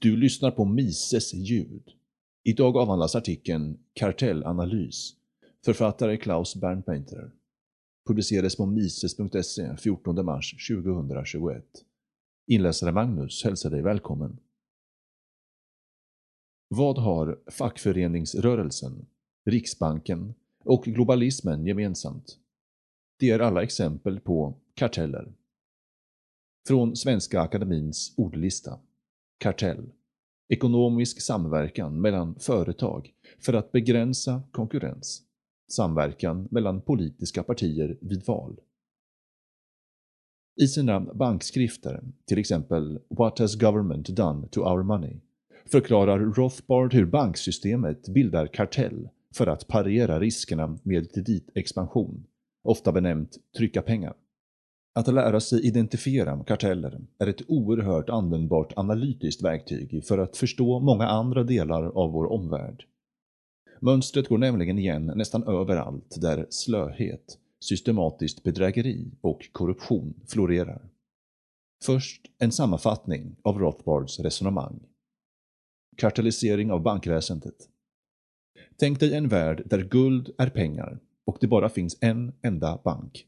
Du lyssnar på Mises ljud. Idag avhandlas artikeln “Kartellanalys” Författare Klaus Bernpainter. Publicerades på mises.se 14 mars 2021. Inläsare Magnus hälsar dig välkommen. Vad har fackföreningsrörelsen, Riksbanken och globalismen gemensamt? De är alla exempel på karteller. Från Svenska Akademins ordlista. Kartell. Ekonomisk samverkan mellan företag för att begränsa konkurrens. Samverkan mellan politiska partier vid val. I sina bankskrifter, till exempel “What has government done to our money?” förklarar Rothbard hur banksystemet bildar kartell för att parera riskerna med kreditexpansion, ofta benämnt trycka pengar. Att lära sig identifiera karteller är ett oerhört användbart analytiskt verktyg för att förstå många andra delar av vår omvärld. Mönstret går nämligen igen nästan överallt där slöhet, systematiskt bedrägeri och korruption florerar. Först en sammanfattning av Rothbards resonemang. Kartellisering av bankväsendet. Tänk dig en värld där guld är pengar och det bara finns en enda bank.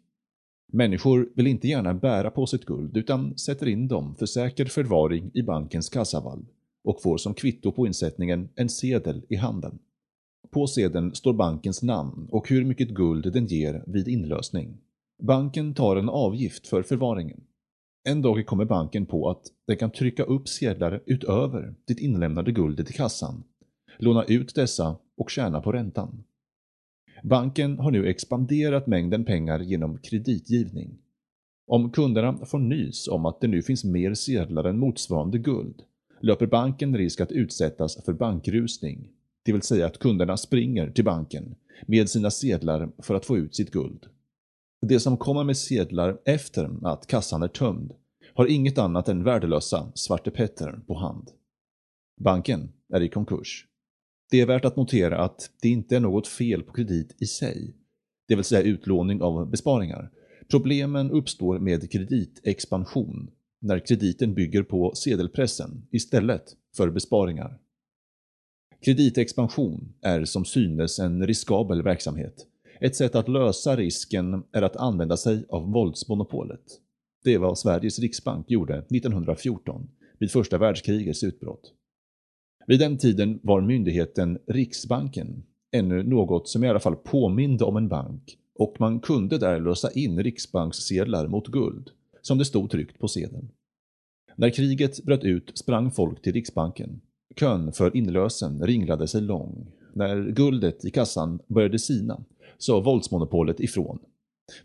Människor vill inte gärna bära på sitt guld utan sätter in dem för säker förvaring i bankens kassavalv och får som kvitto på insättningen en sedel i handen. På sedeln står bankens namn och hur mycket guld den ger vid inlösning. Banken tar en avgift för förvaringen. En dag kommer banken på att den kan trycka upp sedlar utöver det inlämnade guldet i kassan, låna ut dessa och tjäna på räntan. Banken har nu expanderat mängden pengar genom kreditgivning. Om kunderna får nys om att det nu finns mer sedlar än motsvarande guld, löper banken risk att utsättas för bankrusning, det vill säga att kunderna springer till banken med sina sedlar för att få ut sitt guld. Det som kommer med sedlar efter att kassan är tömd har inget annat än värdelösa Svarte Petter på hand. Banken är i konkurs. Det är värt att notera att det inte är något fel på kredit i sig, det vill säga utlåning av besparingar. Problemen uppstår med kreditexpansion, när krediten bygger på sedelpressen istället för besparingar. Kreditexpansion är som synes en riskabel verksamhet. Ett sätt att lösa risken är att använda sig av våldsmonopolet. Det är vad Sveriges riksbank gjorde 1914, vid första världskrigets utbrott. Vid den tiden var myndigheten Riksbanken ännu något som i alla fall påminde om en bank och man kunde där lösa in riksbankssedlar mot guld, som det stod tryckt på sedeln. När kriget bröt ut sprang folk till Riksbanken. Kön för inlösen ringlade sig lång. När guldet i kassan började sina sa våldsmonopolet ifrån.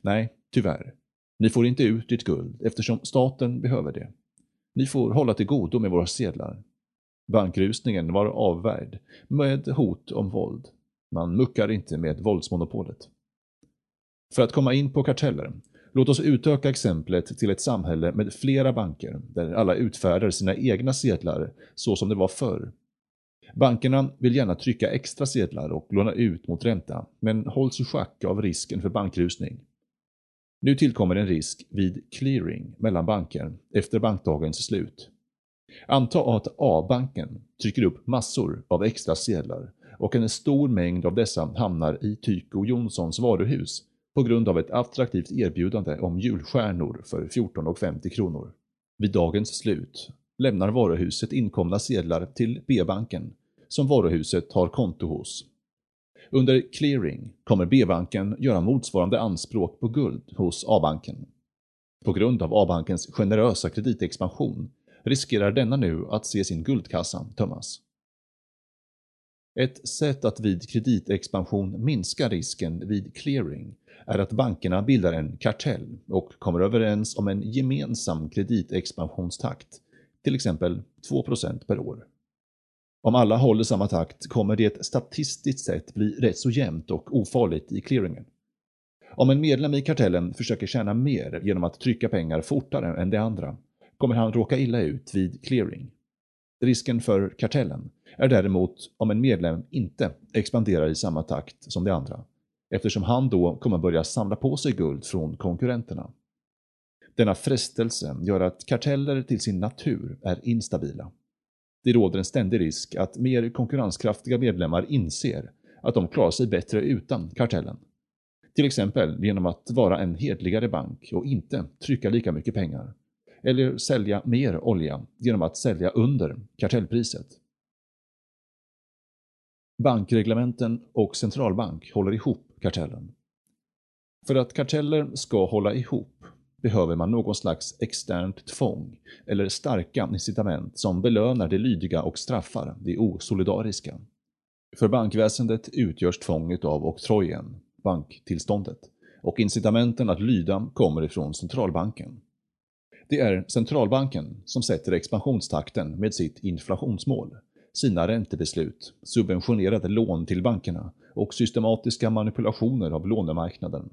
Nej, tyvärr. Ni får inte ut ditt guld eftersom staten behöver det. Ni får hålla till godo med våra sedlar. Bankrusningen var avvärjd, med hot om våld. Man muckar inte med våldsmonopolet. För att komma in på karteller, låt oss utöka exemplet till ett samhälle med flera banker, där alla utfärdar sina egna sedlar så som det var förr. Bankerna vill gärna trycka extra sedlar och låna ut mot ränta, men hålls i schack av risken för bankrusning. Nu tillkommer en risk vid clearing mellan banker efter bankdagens slut. Anta att A-banken trycker upp massor av extra sedlar och en stor mängd av dessa hamnar i Tyko Jonssons varuhus på grund av ett attraktivt erbjudande om julstjärnor för 14,50 kronor. Vid dagens slut lämnar varuhuset inkomna sedlar till B-banken som varuhuset har konto hos. Under clearing kommer B-banken göra motsvarande anspråk på guld hos A-banken. På grund av A-bankens generösa kreditexpansion riskerar denna nu att se sin guldkassa tömmas. Ett sätt att vid kreditexpansion minska risken vid clearing är att bankerna bildar en kartell och kommer överens om en gemensam kreditexpansionstakt, till exempel 2% per år. Om alla håller samma takt kommer det statistiskt sett bli rätt så jämnt och ofarligt i clearingen. Om en medlem i kartellen försöker tjäna mer genom att trycka pengar fortare än de andra kommer han råka illa ut vid clearing. Risken för kartellen är däremot om en medlem inte expanderar i samma takt som de andra, eftersom han då kommer börja samla på sig guld från konkurrenterna. Denna frestelse gör att karteller till sin natur är instabila. Det råder en ständig risk att mer konkurrenskraftiga medlemmar inser att de klarar sig bättre utan kartellen. Till exempel genom att vara en hedligare bank och inte trycka lika mycket pengar. Eller sälja mer olja genom att sälja under kartellpriset. Bankreglementen och centralbank håller ihop kartellen. För att karteller ska hålla ihop behöver man någon slags externt tvång eller starka incitament som belönar det lydiga och straffar det osolidariska. För bankväsendet utgörs tvånget av oktrojen, banktillståndet, och incitamenten att lyda kommer ifrån centralbanken. Det är centralbanken som sätter expansionstakten med sitt inflationsmål, sina räntebeslut, subventionerade lån till bankerna och systematiska manipulationer av lånemarknaden.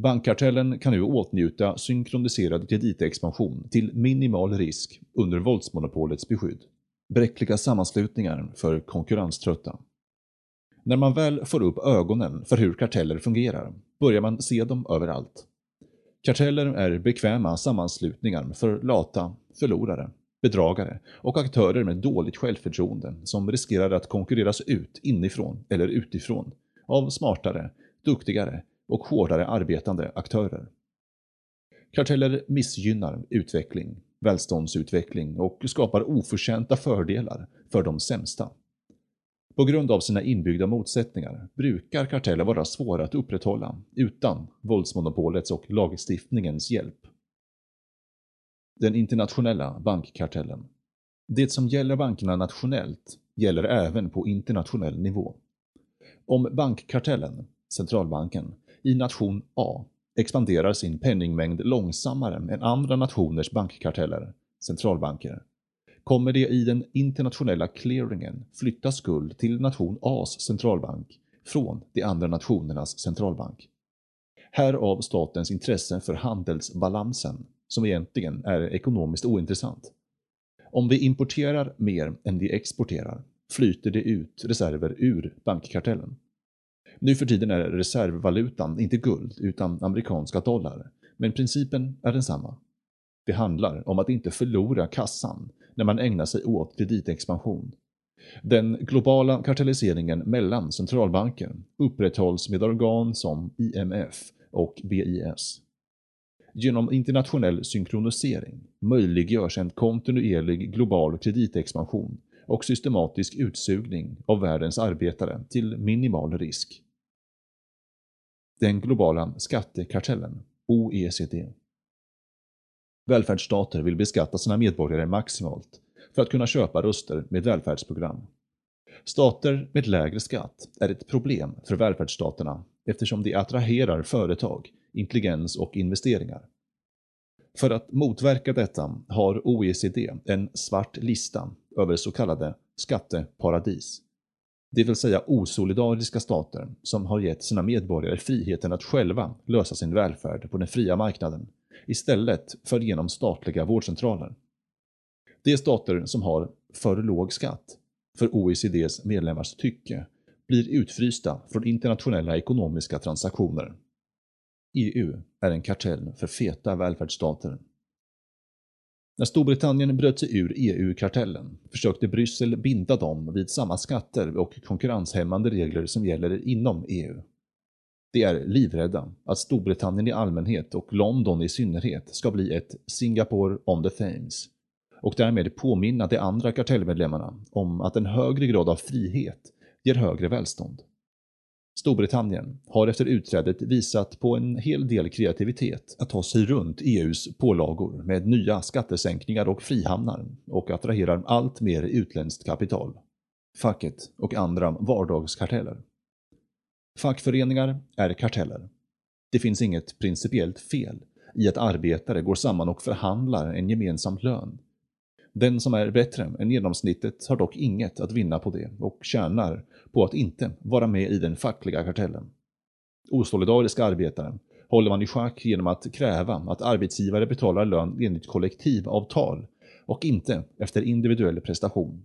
Bankkartellen kan nu åtnjuta synkroniserad kreditexpansion till minimal risk under våldsmonopolets beskydd. Bräckliga sammanslutningar för konkurrenströtta. När man väl får upp ögonen för hur karteller fungerar börjar man se dem överallt. Karteller är bekväma sammanslutningar för lata förlorare, bedragare och aktörer med dåligt självförtroende som riskerar att konkurreras ut inifrån eller utifrån av smartare, duktigare och hårdare arbetande aktörer. Karteller missgynnar utveckling, välståndsutveckling och skapar oförtjänta fördelar för de sämsta. På grund av sina inbyggda motsättningar brukar karteller vara svåra att upprätthålla utan våldsmonopolets och lagstiftningens hjälp. Den internationella bankkartellen. Det som gäller bankerna nationellt gäller även på internationell nivå. Om bankkartellen, centralbanken, i nation A expanderar sin penningmängd långsammare än andra nationers bankkarteller, centralbanker, kommer det i den internationella clearingen flytta skuld till nation A's centralbank från de andra nationernas centralbank. Härav statens intresse för handelsbalansen, som egentligen är ekonomiskt ointressant. Om vi importerar mer än vi exporterar flyter det ut reserver ur bankkartellen. Nu för tiden är reservvalutan inte guld utan amerikanska dollar, men principen är densamma. Det handlar om att inte förlora kassan när man ägnar sig åt kreditexpansion. Den globala kartelliseringen mellan centralbanker upprätthålls med organ som IMF och BIS. Genom internationell synkronisering möjliggörs en kontinuerlig global kreditexpansion och systematisk utsugning av världens arbetare till minimal risk. Den globala skattekartellen, OECD. Välfärdsstater vill beskatta sina medborgare maximalt för att kunna köpa röster med välfärdsprogram. Stater med lägre skatt är ett problem för välfärdsstaterna eftersom de attraherar företag, intelligens och investeringar. För att motverka detta har OECD en svart lista över så kallade skatteparadis det vill säga osolidariska stater som har gett sina medborgare friheten att själva lösa sin välfärd på den fria marknaden istället för genom statliga vårdcentraler. De stater som har för låg skatt, för OECDs medlemmars tycke, blir utfrysta från internationella ekonomiska transaktioner. EU är en kartell för feta välfärdsstater när Storbritannien bröt sig ur EU-kartellen försökte Bryssel binda dem vid samma skatter och konkurrenshämmande regler som gäller inom EU. De är livrädda att Storbritannien i allmänhet och London i synnerhet ska bli ett Singapore on the Thames och därmed påminna de andra kartellmedlemmarna om att en högre grad av frihet ger högre välstånd. Storbritannien har efter utträdet visat på en hel del kreativitet att ta sig runt EUs pålagor med nya skattesänkningar och frihamnar och attraherar allt mer utländskt kapital. Facket och andra vardagskarteller. Fackföreningar är karteller. Det finns inget principiellt fel i att arbetare går samman och förhandlar en gemensam lön den som är bättre än genomsnittet har dock inget att vinna på det och tjänar på att inte vara med i den fackliga kartellen. Osolidariska arbetare håller man i schack genom att kräva att arbetsgivare betalar lön enligt kollektivavtal och inte efter individuell prestation.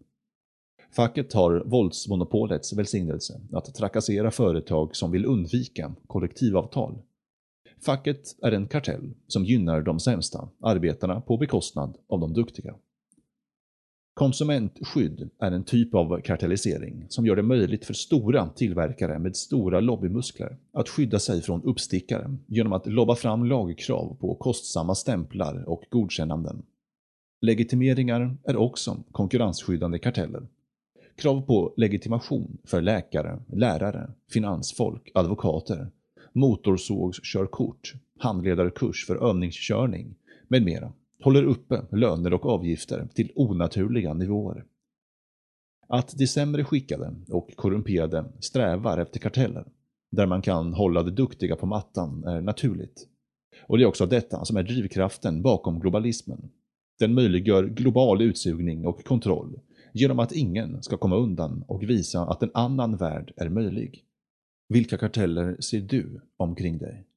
Facket har våldsmonopolets välsignelse att trakassera företag som vill undvika kollektivavtal. Facket är en kartell som gynnar de sämsta arbetarna på bekostnad av de duktiga. Konsumentskydd är en typ av kartellisering som gör det möjligt för stora tillverkare med stora lobbymuskler att skydda sig från uppstickare genom att lobba fram lagkrav på kostsamma stämplar och godkännanden. Legitimeringar är också konkurrensskyddande karteller. Krav på legitimation för läkare, lärare, finansfolk, advokater, motorsågskörkort, handledarkurs för övningskörning med mera håller uppe löner och avgifter till onaturliga nivåer. Att de sämre skickade och korrumperade strävar efter karteller, där man kan hålla de duktiga på mattan, är naturligt. Och det är också detta som är drivkraften bakom globalismen. Den möjliggör global utsugning och kontroll genom att ingen ska komma undan och visa att en annan värld är möjlig. Vilka karteller ser du omkring dig?